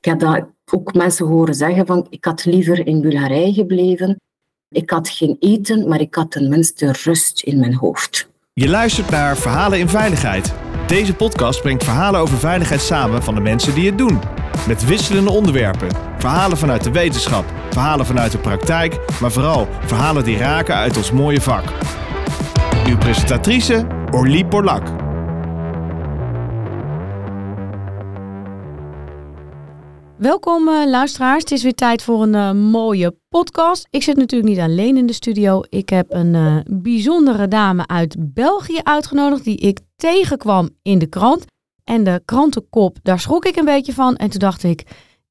Ik heb dat ook mensen horen zeggen van ik had liever in Bulgarije gebleven. Ik had geen eten, maar ik had tenminste rust in mijn hoofd. Je luistert naar Verhalen in Veiligheid. Deze podcast brengt verhalen over veiligheid samen van de mensen die het doen. Met wisselende onderwerpen. Verhalen vanuit de wetenschap, verhalen vanuit de praktijk, maar vooral verhalen die raken uit ons mooie vak. Uw presentatrice Orlie Borlak. Welkom uh, luisteraars, het is weer tijd voor een uh, mooie podcast. Ik zit natuurlijk niet alleen in de studio. Ik heb een uh, bijzondere dame uit België uitgenodigd die ik tegenkwam in de krant. En de krantenkop, daar schrok ik een beetje van. En toen dacht ik,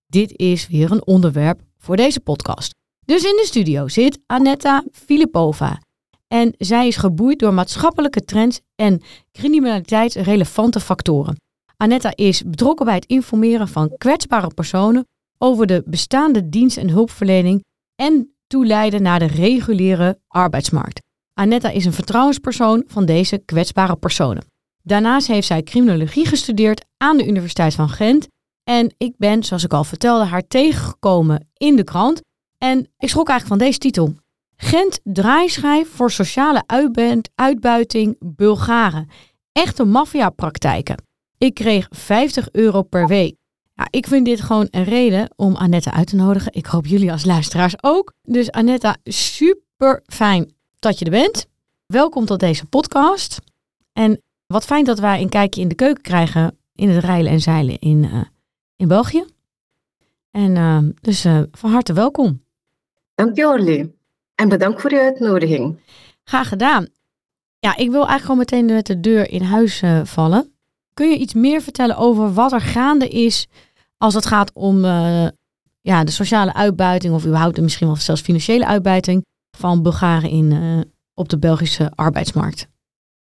dit is weer een onderwerp voor deze podcast. Dus in de studio zit Anetta Filipova. En zij is geboeid door maatschappelijke trends en criminaliteitsrelevante factoren. Anetta is betrokken bij het informeren van kwetsbare personen over de bestaande dienst- en hulpverlening en toeleiden naar de reguliere arbeidsmarkt. Anetta is een vertrouwenspersoon van deze kwetsbare personen. Daarnaast heeft zij criminologie gestudeerd aan de Universiteit van Gent. En ik ben, zoals ik al vertelde, haar tegengekomen in de krant. En ik schrok eigenlijk van deze titel. Gent draaischijf voor sociale uitbuiting Bulgaren. Echte maffiapraktijken. Ik kreeg 50 euro per week. Ja, ik vind dit gewoon een reden om Annette uit te nodigen. Ik hoop jullie als luisteraars ook. Dus Annette, super fijn dat je er bent. Welkom tot deze podcast. En wat fijn dat wij een kijkje in de keuken krijgen in het rijlen en zeilen in, uh, in België. En uh, dus uh, van harte welkom. Dank. En bedankt voor je uitnodiging. Graag gedaan. Ja, ik wil eigenlijk gewoon meteen met de deur in huis vallen. Kun je iets meer vertellen over wat er gaande is als het gaat om uh, ja, de sociale uitbuiting of überhaupt misschien wel zelfs financiële uitbuiting van Bulgaren in, uh, op de Belgische arbeidsmarkt?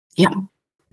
Ja,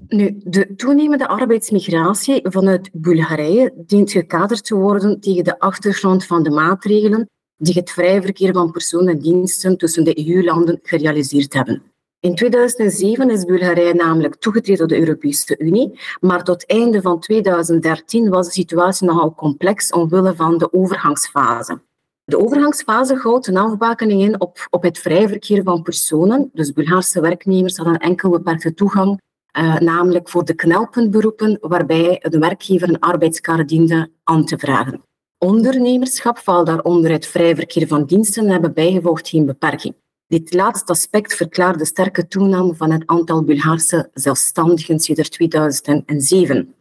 nu, de toenemende arbeidsmigratie vanuit Bulgarije dient gekaderd te worden tegen de achtergrond van de maatregelen die het vrij verkeer van personen en diensten tussen de EU-landen gerealiseerd hebben. In 2007 is Bulgarije namelijk toegetreden tot de Europese Unie, maar tot einde van 2013 was de situatie nogal complex omwille van de overgangsfase. De overgangsfase houdt een afbakening in op, op het vrij verkeer van personen. Dus Bulgaarse werknemers hadden enkel beperkte toegang, uh, namelijk voor de knelpuntberoepen, waarbij de werkgever een arbeidskaart diende aan te vragen. Ondernemerschap valt daaronder het vrij verkeer van diensten en hebben bijgevolgd geen beperking. Dit laatste aspect verklaart de sterke toename van het aantal Bulgaarse zelfstandigen sinds 2007.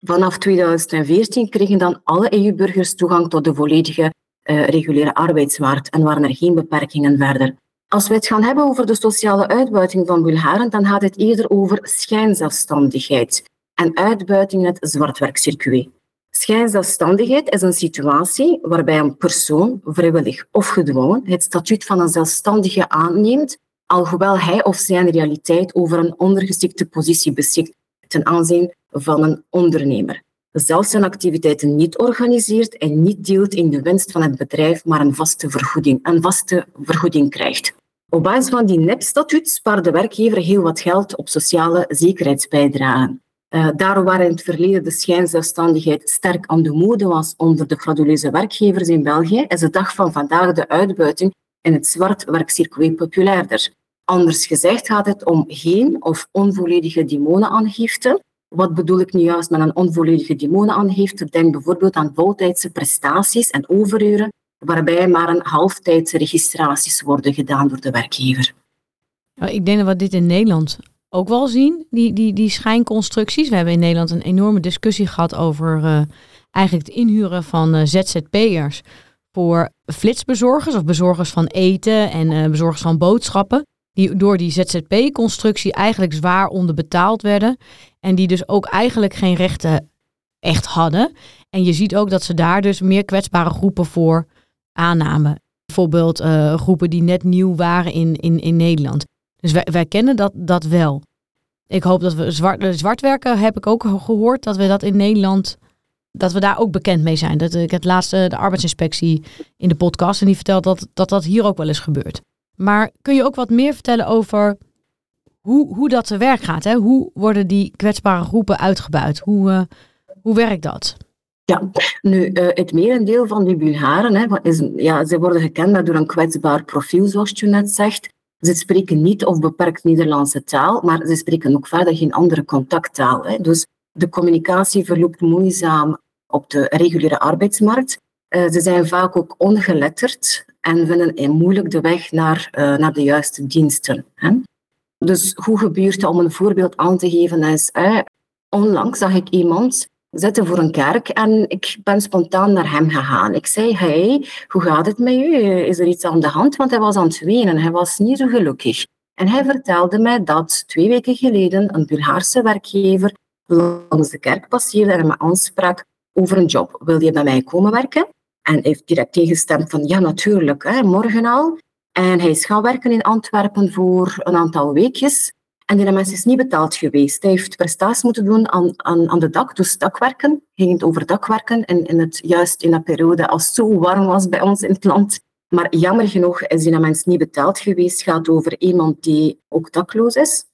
Vanaf 2014 kregen dan alle EU-burgers toegang tot de volledige uh, reguliere arbeidsmarkt en waren er geen beperkingen verder. Als we het gaan hebben over de sociale uitbuiting van Bulgaren, dan gaat het eerder over schijnzelfstandigheid en uitbuiting in het zwartwerkcircuit. Schijnzelfstandigheid is een situatie waarbij een persoon, vrijwillig of gedwongen, het statuut van een zelfstandige aanneemt, alhoewel hij of zij in realiteit over een ondergeschikte positie beschikt ten aanzien van een ondernemer. Zelfs zijn activiteiten niet organiseert en niet deelt in de winst van het bedrijf, maar een vaste vergoeding, een vaste vergoeding krijgt. Op basis van die NEP-statuut spaart de werkgever heel wat geld op sociale zekerheidsbijdragen. Uh, daar waar in het verleden de schijnzelfstandigheid sterk aan de mode was onder de frauduleuze werkgevers in België, is de dag van vandaag de uitbuiting in het zwart werkcircuit populairder. Anders gezegd gaat het om geen of onvolledige demonenaangifte. Wat bedoel ik nu juist met een onvolledige demonenaangifte? Denk bijvoorbeeld aan voltijdse prestaties en overuren, waarbij maar een halftijdse registraties worden gedaan door de werkgever. ik denk dat dit in Nederland ook wel zien, die, die, die schijnconstructies. We hebben in Nederland een enorme discussie gehad over uh, eigenlijk het inhuren van uh, ZZP'ers voor flitsbezorgers of bezorgers van eten en uh, bezorgers van boodschappen. Die door die ZZP-constructie eigenlijk zwaar onderbetaald werden. En die dus ook eigenlijk geen rechten echt hadden. En je ziet ook dat ze daar dus meer kwetsbare groepen voor aannamen. Bijvoorbeeld groepen die net nieuw waren in, in, in Nederland. Dus wij, wij kennen dat, dat wel. Ik hoop dat we zwart, zwartwerken heb ik ook gehoord dat we dat in Nederland dat we daar ook bekend mee zijn. Dat ik het laatste de arbeidsinspectie in de podcast en die vertelt dat, dat dat hier ook wel eens gebeurt. Maar kun je ook wat meer vertellen over hoe, hoe dat te werk gaat? Hè? Hoe worden die kwetsbare groepen uitgebuit? Hoe, uh, hoe werkt dat? Ja, nu, uh, het merendeel van die Bulgaren, hè, is, ja, ze worden gekend door een kwetsbaar profiel, zoals je net zegt. Ze spreken niet of beperkt Nederlandse taal, maar ze spreken ook verder geen andere contacttaal. Hè. Dus de communicatie verloopt moeizaam op de reguliere arbeidsmarkt. Uh, ze zijn vaak ook ongeletterd en vinden moeilijk de weg naar, uh, naar de juiste diensten. Hè. Dus hoe gebeurt het om een voorbeeld aan te geven is, onlangs zag ik iemand zitten voor een kerk en ik ben spontaan naar hem gegaan. Ik zei, hey, hoe gaat het met u? Is er iets aan de hand? Want hij was aan het wenen, hij was niet zo gelukkig. En hij vertelde mij dat twee weken geleden een Bulgaarse werkgever langs de kerk passeerde en me aansprak over een job. Wil je bij mij komen werken? En hij heeft direct tegengestemd van ja, natuurlijk, hè, morgen al. En hij is gaan werken in Antwerpen voor een aantal weekjes. En die mens is niet betaald geweest. Hij heeft prestaties moeten doen aan, aan, aan de dak, dus dakwerken. Ging het over dakwerken en in het, juist in dat periode als het zo warm was bij ons in het land. Maar jammer genoeg is die niet betaald geweest. Het gaat over iemand die ook dakloos is.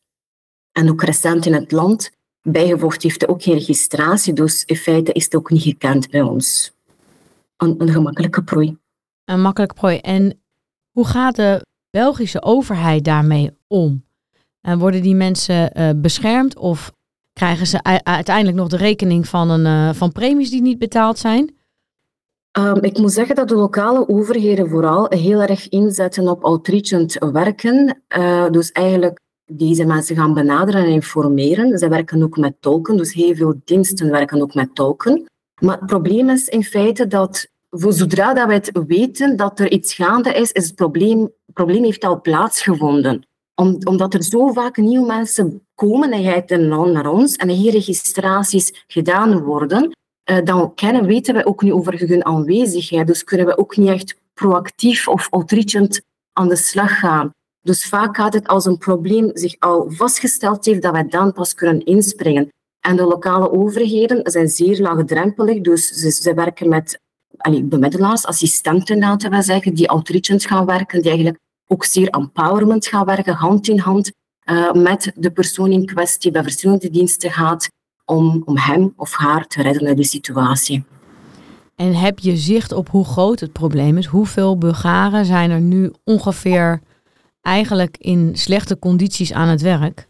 En ook recent in het land bijgevoegd heeft hij ook geen registratie. Dus in feite is het ook niet gekend bij ons. Een, een gemakkelijke prooi. Een makkelijke prooi. En hoe gaat de Belgische overheid daarmee om? En worden die mensen uh, beschermd of krijgen ze uiteindelijk nog de rekening van, een, uh, van premies die niet betaald zijn? Um, ik moet zeggen dat de lokale overheden vooral heel erg inzetten op outreachend werken. Uh, dus eigenlijk deze mensen gaan benaderen en informeren. Ze werken ook met tolken, dus heel veel diensten werken ook met tolken. Maar het probleem is in feite dat zodra dat wij het weten dat er iets gaande is, is het probleem, probleem heeft al plaatsgevonden omdat er zo vaak nieuwe mensen komen en naar ons en hier registraties gedaan worden, eh, dan kennen, weten we ook niet over hun aanwezigheid. Dus kunnen we ook niet echt proactief of outreachend aan de slag gaan. Dus vaak gaat het als een probleem zich al vastgesteld heeft, dat wij dan pas kunnen inspringen. En de lokale overheden zijn zeer laagdrempelig, dus ze, ze werken met allee, bemiddelaars, assistenten, laten we zeggen, die outreachend gaan werken, die eigenlijk ook zeer empowerment gaan werken, hand in hand uh, met de persoon in kwestie bij verschillende diensten gaat om, om hem of haar te redden uit die situatie. En heb je zicht op hoe groot het probleem is? Hoeveel Bulgaren zijn er nu ongeveer eigenlijk in slechte condities aan het werk?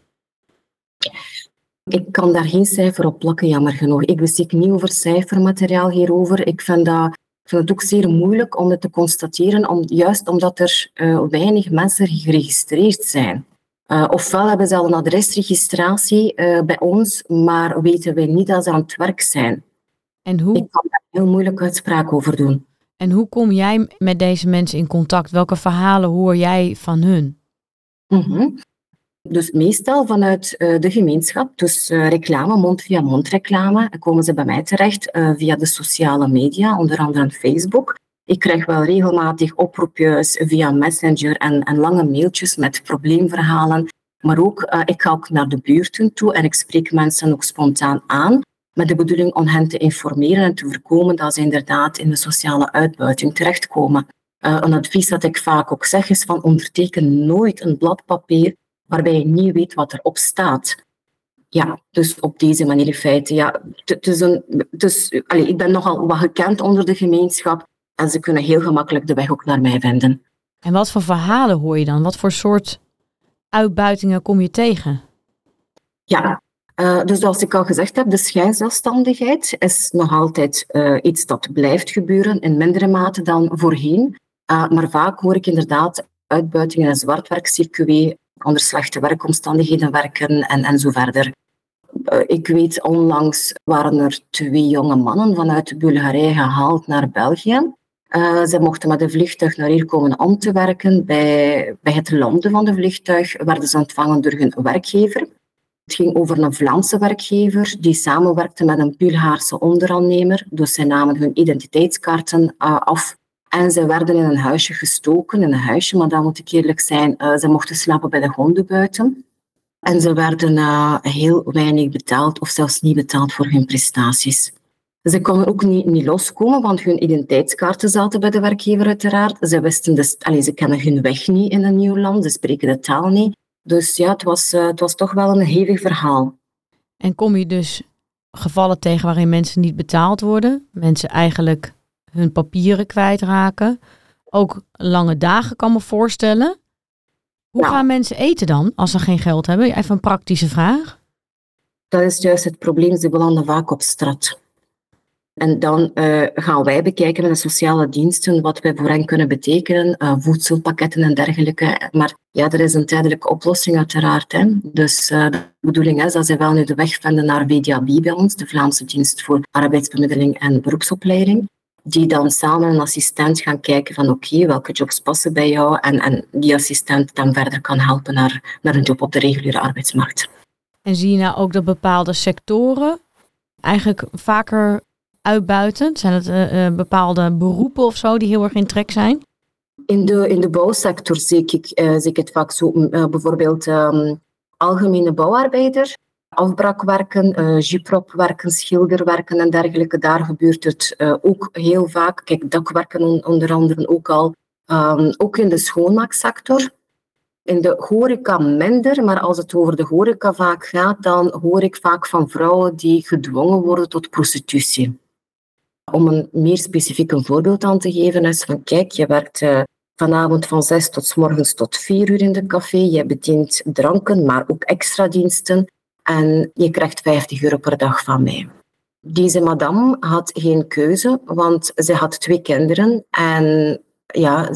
Ik kan daar geen cijfer op plakken, jammer genoeg. Ik beschik niet over cijfermateriaal hierover. Ik vind dat vind het ook zeer moeilijk om het te constateren, om, juist omdat er uh, weinig mensen geregistreerd zijn. Uh, ofwel hebben ze al een adresregistratie uh, bij ons, maar weten wij niet dat ze aan het werk zijn. En hoe? Ik kan daar heel moeilijk uitspraak over doen. En hoe kom jij met deze mensen in contact? Welke verhalen hoor jij van hun? Mm -hmm. Dus meestal vanuit uh, de gemeenschap, dus uh, reclame, mond via mond reclame, komen ze bij mij terecht uh, via de sociale media, onder andere Facebook. Ik krijg wel regelmatig oproepjes via Messenger en, en lange mailtjes met probleemverhalen. Maar ook, ik ga ook naar de buurten toe en ik spreek mensen ook spontaan aan met de bedoeling om hen te informeren en te voorkomen dat ze inderdaad in de sociale uitbuiting terechtkomen. een advies dat ik vaak ook zeg is van onderteken nooit een blad papier waarbij je niet weet wat erop staat. Ja, dus op deze manier in feite. Ja, het is een, dus, allez, ik ben nogal wat gekend onder de gemeenschap en ze kunnen heel gemakkelijk de weg ook naar mij vinden. En wat voor verhalen hoor je dan? Wat voor soort uitbuitingen kom je tegen? Ja, uh, dus zoals ik al gezegd heb, de schijnzelfstandigheid is nog altijd uh, iets dat blijft gebeuren in mindere mate dan voorheen. Uh, maar vaak hoor ik inderdaad uitbuitingen en zwartwerkcircuit onder slechte werkomstandigheden werken en, en zo verder. Eh, ik weet, onlangs waren er twee jonge mannen vanuit Bulgarije gehaald naar België. Uh, ze mochten met een vliegtuig naar hier komen om te werken. Bij, bij het landen van de vliegtuig werden ze ontvangen door hun werkgever. Het ging over een Vlaamse werkgever die samenwerkte met een Bulgaarse onderaannemer. Dus zij namen hun identiteitskaarten uh, af en ze werden in een huisje gestoken, in een huisje, maar dan moet ik eerlijk zijn, uh, ze mochten slapen bij de honden buiten. En ze werden uh, heel weinig betaald of zelfs niet betaald voor hun prestaties. Ze konden ook niet, niet loskomen, want hun identiteitskaarten zaten bij de werkgever uiteraard. Ze, wisten dus, ze kennen hun weg niet in een nieuw land, ze spreken de taal niet. Dus ja, het was, uh, het was toch wel een hevig verhaal. En kom je dus gevallen tegen waarin mensen niet betaald worden. Mensen eigenlijk hun papieren kwijtraken. Ook lange dagen kan me voorstellen. Hoe gaan mensen eten dan als ze geen geld hebben? Even een praktische vraag. Dat is juist het probleem. Ze belanden vaak op straat. En dan uh, gaan wij bekijken met de sociale diensten wat wij voor hen kunnen betekenen, uh, voedselpakketten en dergelijke. Maar ja, er is een tijdelijke oplossing uiteraard. Hè. Dus uh, de bedoeling is dat ze wel nu de weg vinden naar VDAB bij ons, de Vlaamse dienst voor arbeidsbemiddeling en beroepsopleiding. Die dan samen een assistent gaan kijken van oké, okay, welke jobs passen bij jou en, en die assistent dan verder kan helpen naar, naar een job op de reguliere arbeidsmarkt. En zie je nou ook dat bepaalde sectoren eigenlijk vaker uitbuiten? Zijn het uh, bepaalde beroepen of zo die heel erg in trek zijn? In de, in de bouwsector zie ik, uh, zie ik het vaak zo. bijvoorbeeld um, algemene bouwarbeider, afbraakwerken, uh, jupropwerken, schilderwerken en dergelijke. Daar gebeurt het ook heel vaak. Kijk, dakwerken on, onder andere ook al. Um, ook in de schoonmaaksector. In de horeca minder, maar als het over de horeca vaak gaat, dan hoor ik vaak van vrouwen die gedwongen worden tot prostitutie. Om een meer specifiek voorbeeld aan te geven is van kijk, je werkt uh, vanavond van zes tot s morgens tot vier uur in de café. Je bedient dranken, maar ook extra diensten. En je krijgt 50 euro per dag van mij. Deze madame had geen keuze, want ze had twee kinderen. En ja,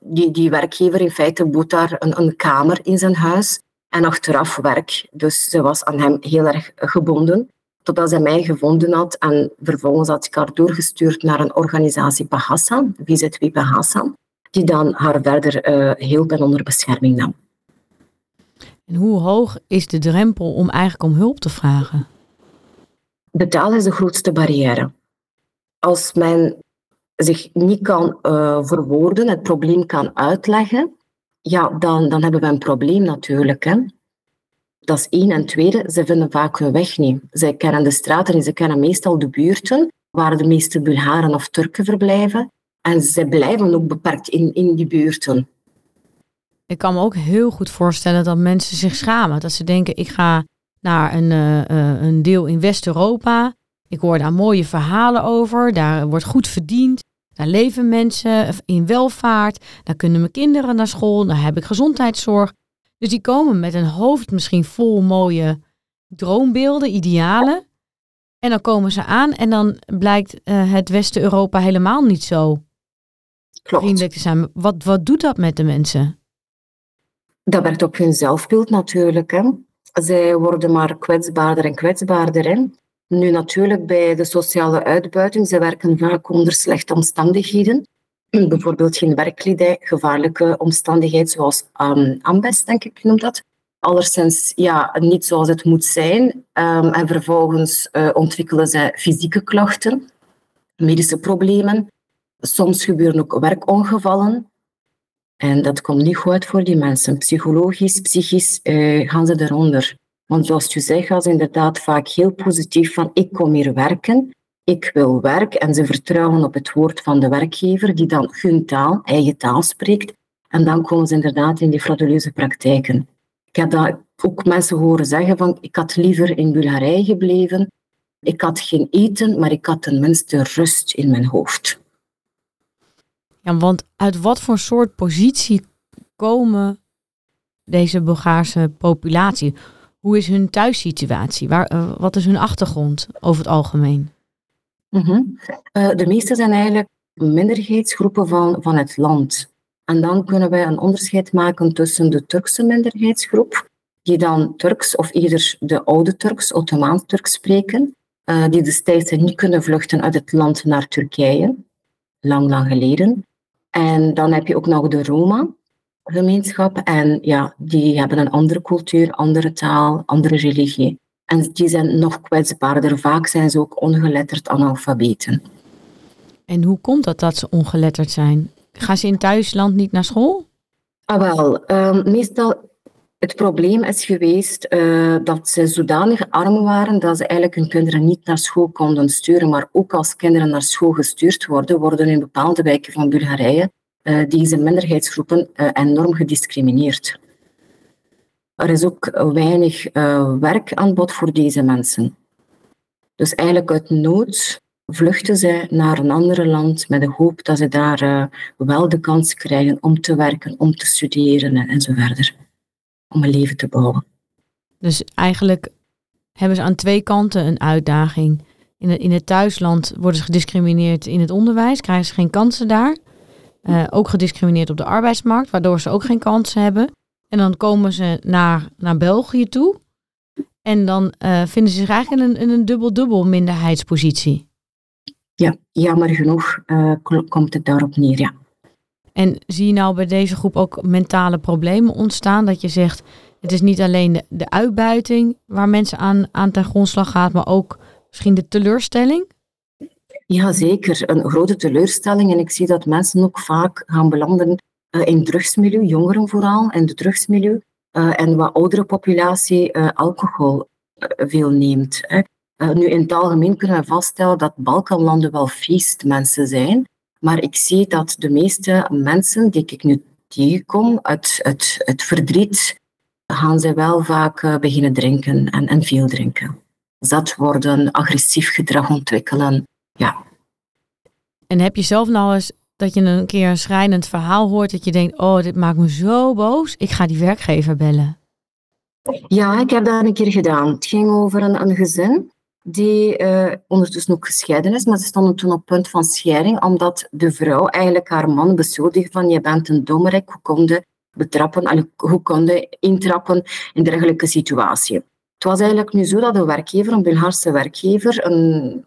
die, die werkgever in feite bood daar een, een kamer in zijn huis en achteraf werk. Dus ze was aan hem heel erg gebonden totdat zij mij gevonden had. En vervolgens had ik haar doorgestuurd naar een organisatie Bahasa, VZW Bahasa, die dan haar verder uh, hielp en onder bescherming nam. En hoe hoog is de drempel om eigenlijk om hulp te vragen? De taal is de grootste barrière. Als men zich niet kan uh, verwoorden, het probleem kan uitleggen, ja, dan, dan hebben we een probleem natuurlijk. Hè. Dat is één. En tweede, ze vinden vaak hun weg niet. Zij kennen de straten en ze kennen meestal de buurten waar de meeste Bulgaren of Turken verblijven. En ze blijven ook beperkt in, in die buurten. Ik kan me ook heel goed voorstellen dat mensen zich schamen. Dat ze denken, ik ga naar een, uh, een deel in West-Europa. Ik hoor daar mooie verhalen over. Daar wordt goed verdiend. Daar leven mensen in welvaart. Daar kunnen mijn kinderen naar school. Daar heb ik gezondheidszorg. Dus die komen met een hoofd misschien vol mooie droombeelden, idealen. En dan komen ze aan en dan blijkt uh, het Westen-Europa helemaal niet zo Klopt. vriendelijk te zijn. Wat, wat doet dat met de mensen? Dat werkt op hun zelfbeeld natuurlijk. Hè. Zij worden maar kwetsbaarder en kwetsbaarder. Hè. Nu natuurlijk bij de sociale uitbuiting, ze werken vaak onder slechte omstandigheden bijvoorbeeld geen werkkledij, gevaarlijke omstandigheden zoals um, ambest, denk ik, noemt dat. Ja, niet zoals het moet zijn. Um, en vervolgens uh, ontwikkelen ze fysieke klachten, medische problemen. Soms gebeuren ook werkongevallen. En dat komt niet goed voor die mensen. Psychologisch, psychisch uh, gaan ze eronder. Want zoals je zegt, gaan ze inderdaad vaak heel positief van ik kom hier werken ik wil werk en ze vertrouwen op het woord van de werkgever die dan hun taal, eigen taal spreekt. En dan komen ze inderdaad in die frauduleuze praktijken. Ik heb dat ook mensen horen zeggen van ik had liever in Bulgarije gebleven. Ik had geen eten, maar ik had tenminste rust in mijn hoofd. Ja, want uit wat voor soort positie komen deze Bulgaarse populatie? Hoe is hun thuissituatie? Waar, uh, wat is hun achtergrond over het algemeen? Mhm. Eh, de meeste zijn eigenlijk minderheidsgroepen van, van het land. En dan kunnen wij een onderscheid maken tussen de Turkse minderheidsgroep, die dan Turks of eerder de oude Turks, Ottomaans-Turks spreken, uh, die destijds niet kunnen vluchten uit het land naar Turkije, lang, lang geleden. En dan heb je ook nog de Roma-gemeenschap, en ja, die hebben een andere cultuur, andere taal, andere religie. En die zijn nog kwetsbaarder. Vaak zijn ze ook ongeletterd analfabeten. En hoe komt dat dat ze ongeletterd zijn? Gaan ze in thuisland niet naar school? Ah, wel, uh, meestal het probleem is geweest uh, dat ze zodanig arm waren dat ze eigenlijk hun kinderen niet naar school konden sturen. Maar ook als kinderen naar school gestuurd worden, worden in bepaalde wijken van Bulgarije uh, deze minderheidsgroepen uh, enorm gediscrimineerd. Er is ook weinig werk aan bod voor deze mensen. Dus eigenlijk uit nood vluchten zij naar een ander land met de hoop dat ze daar wel de kans krijgen om te werken, om te studeren en, en zo verder. Om een leven te bouwen. Dus eigenlijk hebben ze aan twee kanten een uitdaging. In het, in het thuisland worden ze gediscrimineerd in het onderwijs, krijgen ze geen kansen daar. Uh, ook gediscrimineerd op de arbeidsmarkt, waardoor ze ook geen kansen hebben. En dan komen ze naar, naar België toe. En dan uh, vinden ze zich eigenlijk in een, in een dubbel-dubbel minderheidspositie. Ja, jammer genoeg uh, komt het daarop neer, ja. En zie je nou bij deze groep ook mentale problemen ontstaan? Dat je zegt, het is niet alleen de, de uitbuiting waar mensen aan, aan ten grondslag gaat, maar ook misschien de teleurstelling? Ja, zeker. Een grote teleurstelling. En ik zie dat mensen ook vaak gaan belanden uh, in drugsmilieu, jongeren vooral, in de drugsmilieu. Uh, en wat oudere populatie uh, alcohol veel neemt. Nu, in het algemeen kunnen we vaststellen dat Balkanlanden wel feestmensen zijn. Maar ik zie dat de meeste mensen die ik nu tegenkom, uit, uit, uit verdriet, gaan ze wel vaak beginnen drinken en, en veel drinken. Zat worden, agressief gedrag ontwikkelen. Ja. En heb je zelf nou eens dat je een keer een schrijnend verhaal hoort, dat je denkt, oh, dit maakt me zo boos, ik ga die werkgever bellen? Ja, ik heb dat een keer gedaan. Het ging over een, een gezin die uh, ondertussen ook gescheiden is, maar ze stonden toen op punt van scheiding, omdat de vrouw eigenlijk haar man beschuldigde van je bent een dommerik, hoe kon je betrappen, hoe kon je intrappen in dergelijke situatie. Het was eigenlijk nu zo dat de werkgever, een Bulgaarse werkgever, een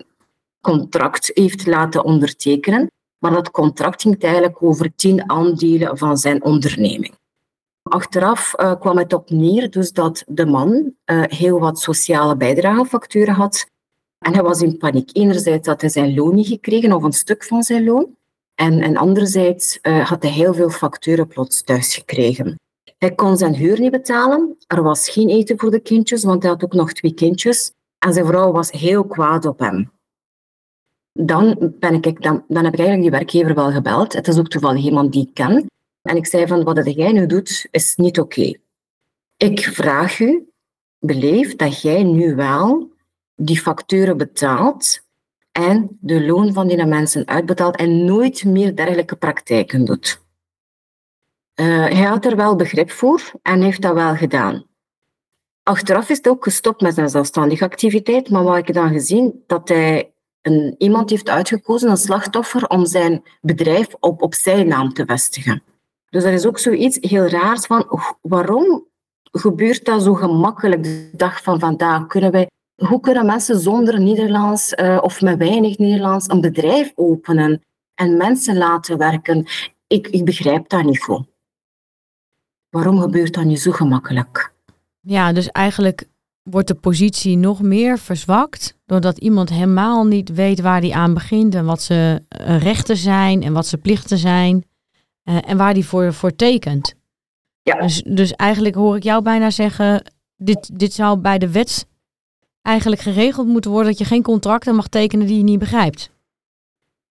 contract heeft laten ondertekenen maar dat contract ging eigenlijk over tien aandelen van zijn onderneming. Achteraf uh, kwam het op neer dus dat de man uh, heel wat sociale bijdragefacturen had. En hij was in paniek. Enerzijds had hij zijn loon niet gekregen, of een stuk van zijn loon. En, en anderzijds uh, had hij heel veel facturen plots thuis gekregen. Hij kon zijn huur niet betalen. Er was geen eten voor de kindjes, want hij had ook nog twee kindjes. En zijn vrouw was heel kwaad op hem dan, ben ik, dan, dan heb ik eigenlijk die werkgever wel gebeld. Het is ook toevallig iemand die ik ken. En ik zei van, wat jij nu doet, is niet oké. Ik vraag u, beleef dat jij nu wel die facturen betaalt en de loon van die mensen uitbetaalt en nooit meer dergelijke praktijken doet. Uh, hij had er wel begrip voor en heeft dat wel gedaan. Achteraf is het ook gestopt met zijn zelfstandige activiteit, maar wat ik dan gezien, dat hij een, iemand heeft uitgekozen, een slachtoffer, om zijn bedrijf op, op zijn naam te vestigen. Dus er is ook zoiets heel raars van waarom gebeurt dat zo gemakkelijk de dag van vandaag? Kunnen wij, hoe kunnen mensen zonder Nederlands uh, of met weinig Nederlands een bedrijf openen en mensen laten werken? Ik, ik begrijp dat niet goed. Waarom gebeurt dat niet zo gemakkelijk? Ja, dus eigenlijk wordt de positie nog meer verzwakt. Doordat iemand helemaal niet weet waar hij aan begint en wat zijn eh, rechten zijn en wat zijn plichten zijn. Uh, en waar hij voor, voor tekent. Ja. Dus, dus eigenlijk hoor ik jou bijna zeggen, dit, dit zou bij de wet eigenlijk geregeld moeten worden dat je geen contracten mag tekenen die je niet begrijpt.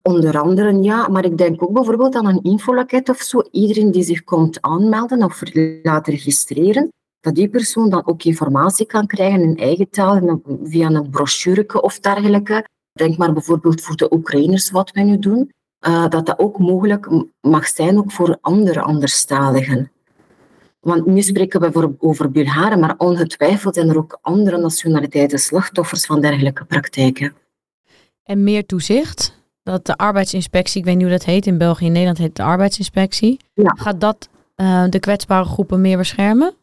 Onder andere ja, maar ik denk ook bijvoorbeeld aan een infolaket of zo. Iedereen die zich komt aanmelden of laat registreren, dat die persoon dan ook informatie kan krijgen in eigen taal, via een brochure of dergelijke. Denk maar bijvoorbeeld voor de Oekraïners wat wij nu doen, uh, dat dat ook mogelijk mag zijn ook voor andere anderstaligen. Want nu spreken we over Bulgaren, maar ongetwijfeld zijn er ook andere nationaliteiten slachtoffers van dergelijke praktijken. En meer toezicht? Dat de arbeidsinspectie, ik weet niet hoe dat heet, in België en Nederland heet de arbeidsinspectie. Ja. Gaat dat uh, de kwetsbare groepen meer beschermen?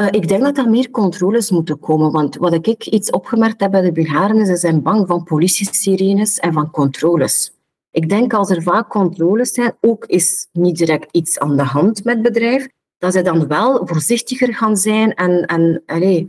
Uh, ik denk dat er meer controles moeten komen, want wat ik iets opgemerkt heb bij de Bulgaren is, ze zijn bang van politie-sirenes en van controles. Ik denk als er vaak controles zijn, ook is niet direct iets aan de hand met het bedrijf, dat ze dan wel voorzichtiger gaan zijn en, en allez,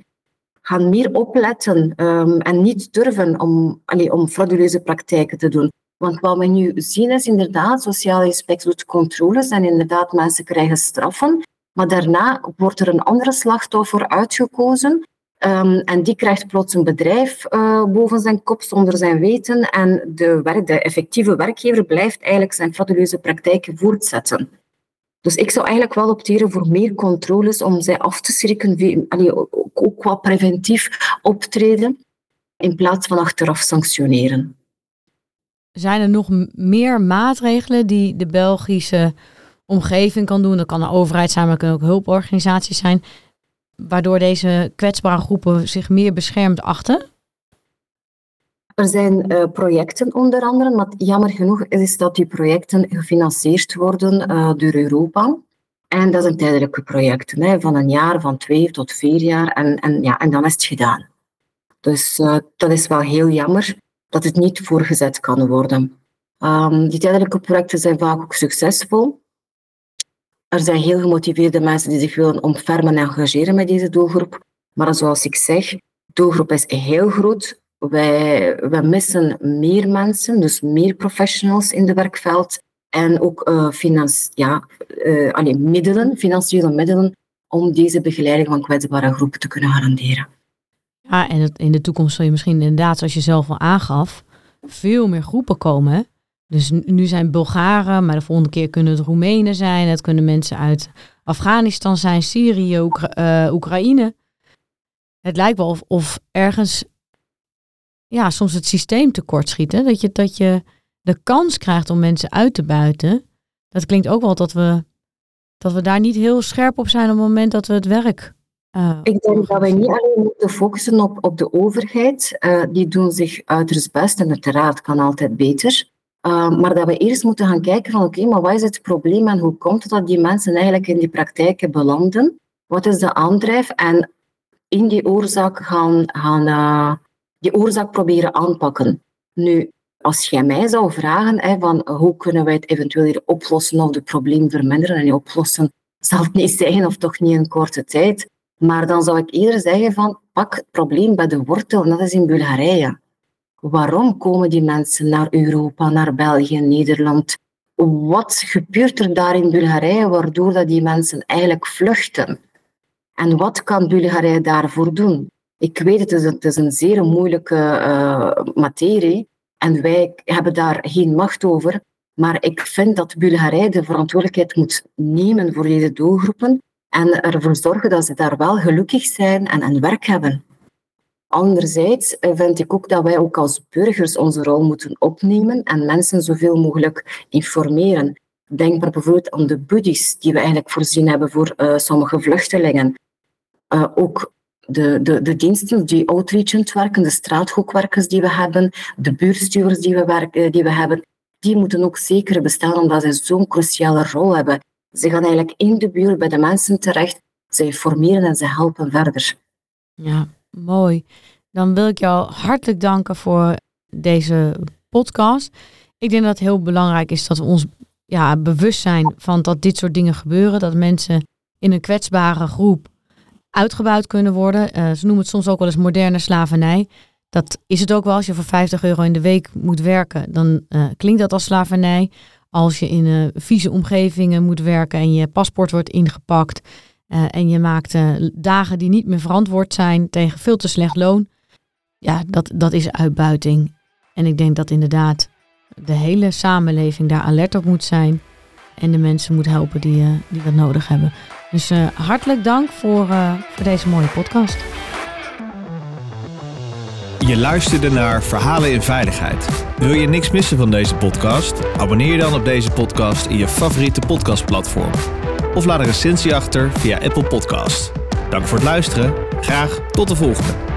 gaan meer opletten um, en niet durven om, allez, om frauduleuze praktijken te doen. Want wat we nu zien is inderdaad, sociale inspectie doet controles en inderdaad mensen krijgen straffen. Maar daarna wordt er een andere slachtoffer uitgekozen. Um, en die krijgt plots een bedrijf uh, boven zijn kop zonder zijn weten. En de, de effectieve werkgever blijft eigenlijk zijn frauduleuze praktijken voortzetten. Dus ik zou eigenlijk wel opteren voor meer controles om zij af te schrikken, ook qua preventief optreden. in plaats van achteraf sanctioneren. Zijn er nog meer maatregelen die de Belgische omgeving kan doen? Dat kan de overheid zijn, maar kunnen ook hulporganisaties zijn. Waardoor deze kwetsbare groepen zich meer beschermd achten? Er zijn uh, projecten onder andere, maar jammer genoeg is dat die projecten gefinancierd worden uh, door Europa. En dat zijn tijdelijke projecten, hè, van een jaar, van twee tot vier jaar. En, en, ja, en dan is het gedaan. Dus uh, dat is wel heel jammer dat het niet voorgezet kan worden. Um, die tijdelijke projecten zijn vaak ook succesvol. Er zijn heel gemotiveerde mensen die zich willen omfermen en engageren met deze doelgroep. Maar zoals ik zeg, de doelgroep is heel groot. Wij, wij missen meer mensen, dus meer professionals in het werkveld. En ook uh, ja, allee, middelen, financiële middelen, om deze begeleiding van kwetsbare groepen te kunnen garanderen. Ja, en in de toekomst zal je misschien inderdaad, zoals je zelf al aangaf, veel meer groepen komen. Dus nu zijn Bulgaren, maar de volgende keer kunnen het Roemenen zijn. Het kunnen mensen uit Afghanistan zijn, Syrië, Oekra uh, Oekraïne. Het lijkt wel of, of, ergens ja, soms het systeem tekortschiet. Hè? Dat, je, dat je de kans krijgt om mensen uit te buiten. Dat klinkt ook wel dat we, dat we daar niet heel scherp op zijn op het moment dat we het werk uh, ik denk dat wij niet alleen moeten focussen op, op de overheid. Uh, die doen zich uiterst best en uiteraard kan altijd beter. Uh, maar dat we eerst moeten gaan kijken van oké, maar wat is het probleem en hoe komt het dat die mensen eigenlijk in die praktijken belanden? Wat is de aandrijf? En in die oorzaak gaan, gaan die oorzaak proberen aanpakken. Nu, als jij mij zou vragen hè, van hoe kunnen wij het eventueel oplossen of het probleem verminderen, en oplossen zal het niet zijn of toch niet in korte tijd, maar dan zou ik eerder zeggen van pak het probleem bij de wortel en dat is in Bulgarije. Waarom komen die mensen naar Europa, naar België, Nederland? Wat gebeurt er daar in Bulgarije waardoor dat die mensen eigenlijk vluchten? En wat kan Bulgarije daarvoor doen? Ik weet, het het is een zeer moeilijke uh, materie en wij hebben daar geen macht over. Maar ik vind dat Bulgarije de verantwoordelijkheid moet nemen voor deze doelgroepen en ervoor zorgen dat ze daar wel gelukkig zijn en een werk hebben. Anderzijds eh, vind ik ook dat wij ook als burgers onze rol moeten opnemen en mensen zoveel mogelijk informeren. Denk bijvoorbeeld aan de buddies die we eigenlijk voorzien hebben voor uh, sommige vluchtelingen. Uh, ook de, de, de diensten die outreachend werken, de straathoekwerkers die we hebben, de buurtstuurders die we, die we hebben, die moeten ook zeker bestaan omdat ze zo'n cruciale rol hebben. Ze gaan eigenlijk in de buurt bij de mensen terecht, ze informeren en ze helpen verder. Ja, mooi. Dan wil ik jou hartelijk danken voor deze podcast. Ik denk dat het heel belangrijk is dat we ons ja, bewust zijn van dat dit soort dingen gebeuren. Dat mensen in een kwetsbare groep uitgebuit kunnen worden. Uh, ze noemen het soms ook wel eens moderne slavernij. Dat is het ook wel. Als je voor 50 euro in de week moet werken, dan uh, klinkt dat als slavernij. Als je in uh, vieze omgevingen moet werken en je paspoort wordt ingepakt uh, en je maakt uh, dagen die niet meer verantwoord zijn tegen veel te slecht loon, ja, dat, dat is uitbuiting. En ik denk dat inderdaad de hele samenleving daar alert op moet zijn en de mensen moet helpen die, die dat nodig hebben. Dus hartelijk dank voor, voor deze mooie podcast. Je luisterde naar Verhalen in Veiligheid. Wil je niks missen van deze podcast? Abonneer je dan op deze podcast in je favoriete podcastplatform. Of laat een recensie achter via Apple Podcast. Dank voor het luisteren. Graag tot de volgende.